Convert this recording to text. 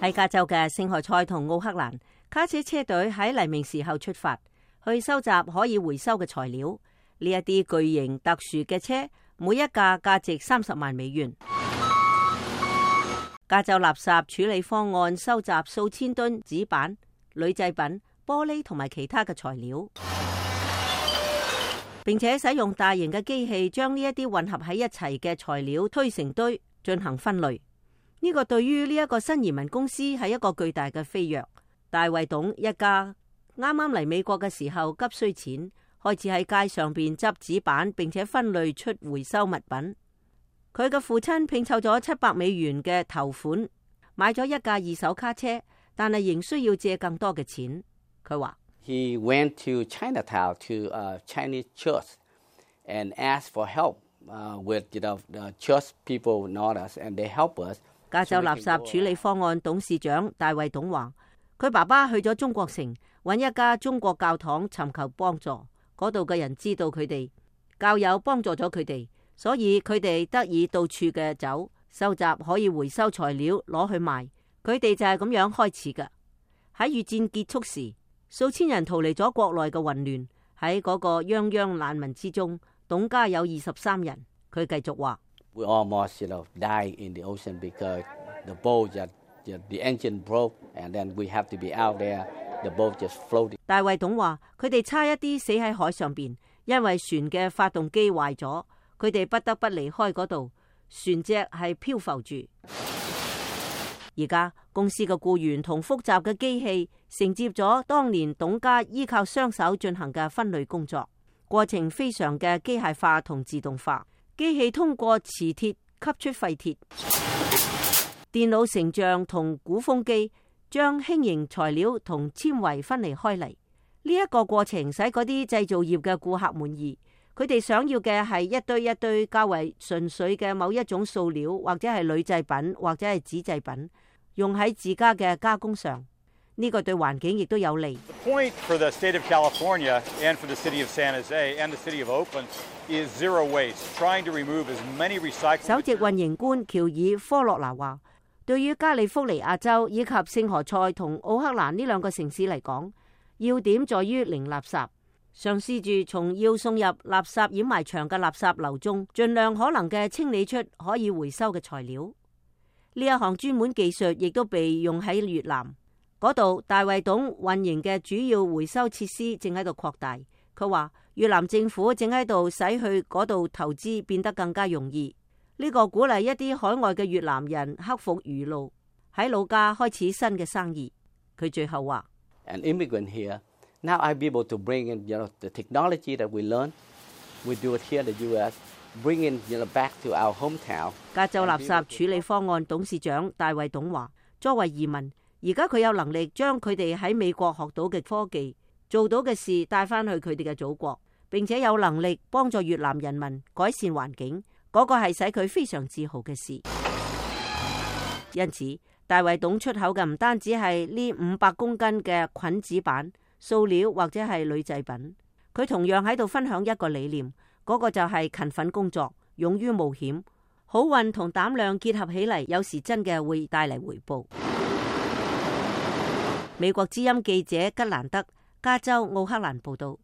喺加州嘅圣何塞同奥克兰，卡车车队喺黎明时候出发，去收集可以回收嘅材料。呢一啲巨型特殊嘅车，每一架价值三十万美元。加州垃圾处理方案收集数千吨纸板、铝制品、玻璃同埋其他嘅材料，并且使用大型嘅机器将呢一啲混合喺一齐嘅材料推成堆，进行分类。呢个对于呢一个新移民公司系一个巨大嘅飞跃。大卫董一家啱啱嚟美国嘅时候急需钱，开始喺街上边执纸板，并且分类出回收物品。佢嘅父亲拼凑咗七百美元嘅头款，买咗一架二手卡车，但系仍需要借更多嘅钱。佢话：，He went to Chinatown to a Chinese church and asked for help. With you know, church people know us and they help us. 加州垃圾处理方案董事长大卫董话：佢爸爸去咗中国城，搵一家中国教堂寻求帮助，嗰度嘅人知道佢哋，教友帮助咗佢哋，所以佢哋得以到处嘅走收集可以回收材料攞去卖，佢哋就系咁样开始噶。喺越战结束时，数千人逃离咗国内嘅混乱，喺嗰个泱泱难民之中，董家有二十三人。佢继续话。大卫董话：，佢哋差一啲死喺海上边，因为船嘅发动机坏咗，佢哋不得不离开嗰度。船只系漂浮住。而家公司嘅雇员同复杂嘅机器承接咗当年董家依靠双手进行嘅分类工作，过程非常嘅机械化同自动化。機器通過磁鐵吸出廢鐵，電腦成像同鼓風機將輕型材料同纖維分離開嚟。呢一個過程使嗰啲製造業嘅顧客滿意。佢哋想要嘅係一堆一堆較為純粹嘅某一種塑料，或者係鋁製品，或者係紙製品，用喺自家嘅加工上。呢個對環境亦都有利。is trying waste, zero remove recycled. to as many 首席运营官乔尔科洛纳话，对于加利福尼亚州以及圣何塞同奥克兰呢两个城市嚟讲，要点在于零垃圾，尝试住从要送入垃圾掩埋场嘅垃圾流中，尽量可能嘅清理出可以回收嘅材料。呢一项专门技术亦都被用喺越南嗰度，大卫董运营嘅主要回收设施正喺度扩大。佢话。越南政府正喺度使去嗰度投资变得更加容易，呢个鼓励一啲海外嘅越南人克服余路，喺老家开始新嘅生意。佢最后话：，An immigrant here, now I be able to bring in you know the technology that we learn, we do it here in the U.S. Bring in you know back to our hometown。加州垃圾处理方案董事长大卫董话：，作为移民，而家佢有能力将佢哋喺美国学到嘅科技、做到嘅事带翻去佢哋嘅祖国。并且有能力帮助越南人民改善环境，嗰个系使佢非常自豪嘅事。因此，大卫董出口嘅唔单止系呢五百公斤嘅菌子板、塑料或者系铝制品，佢同样喺度分享一个理念，嗰个就系勤奋工作、勇于冒险、好运同胆量结合起嚟，有时真嘅会带嚟回报。美国之音记者吉兰德，加州奥克兰报道。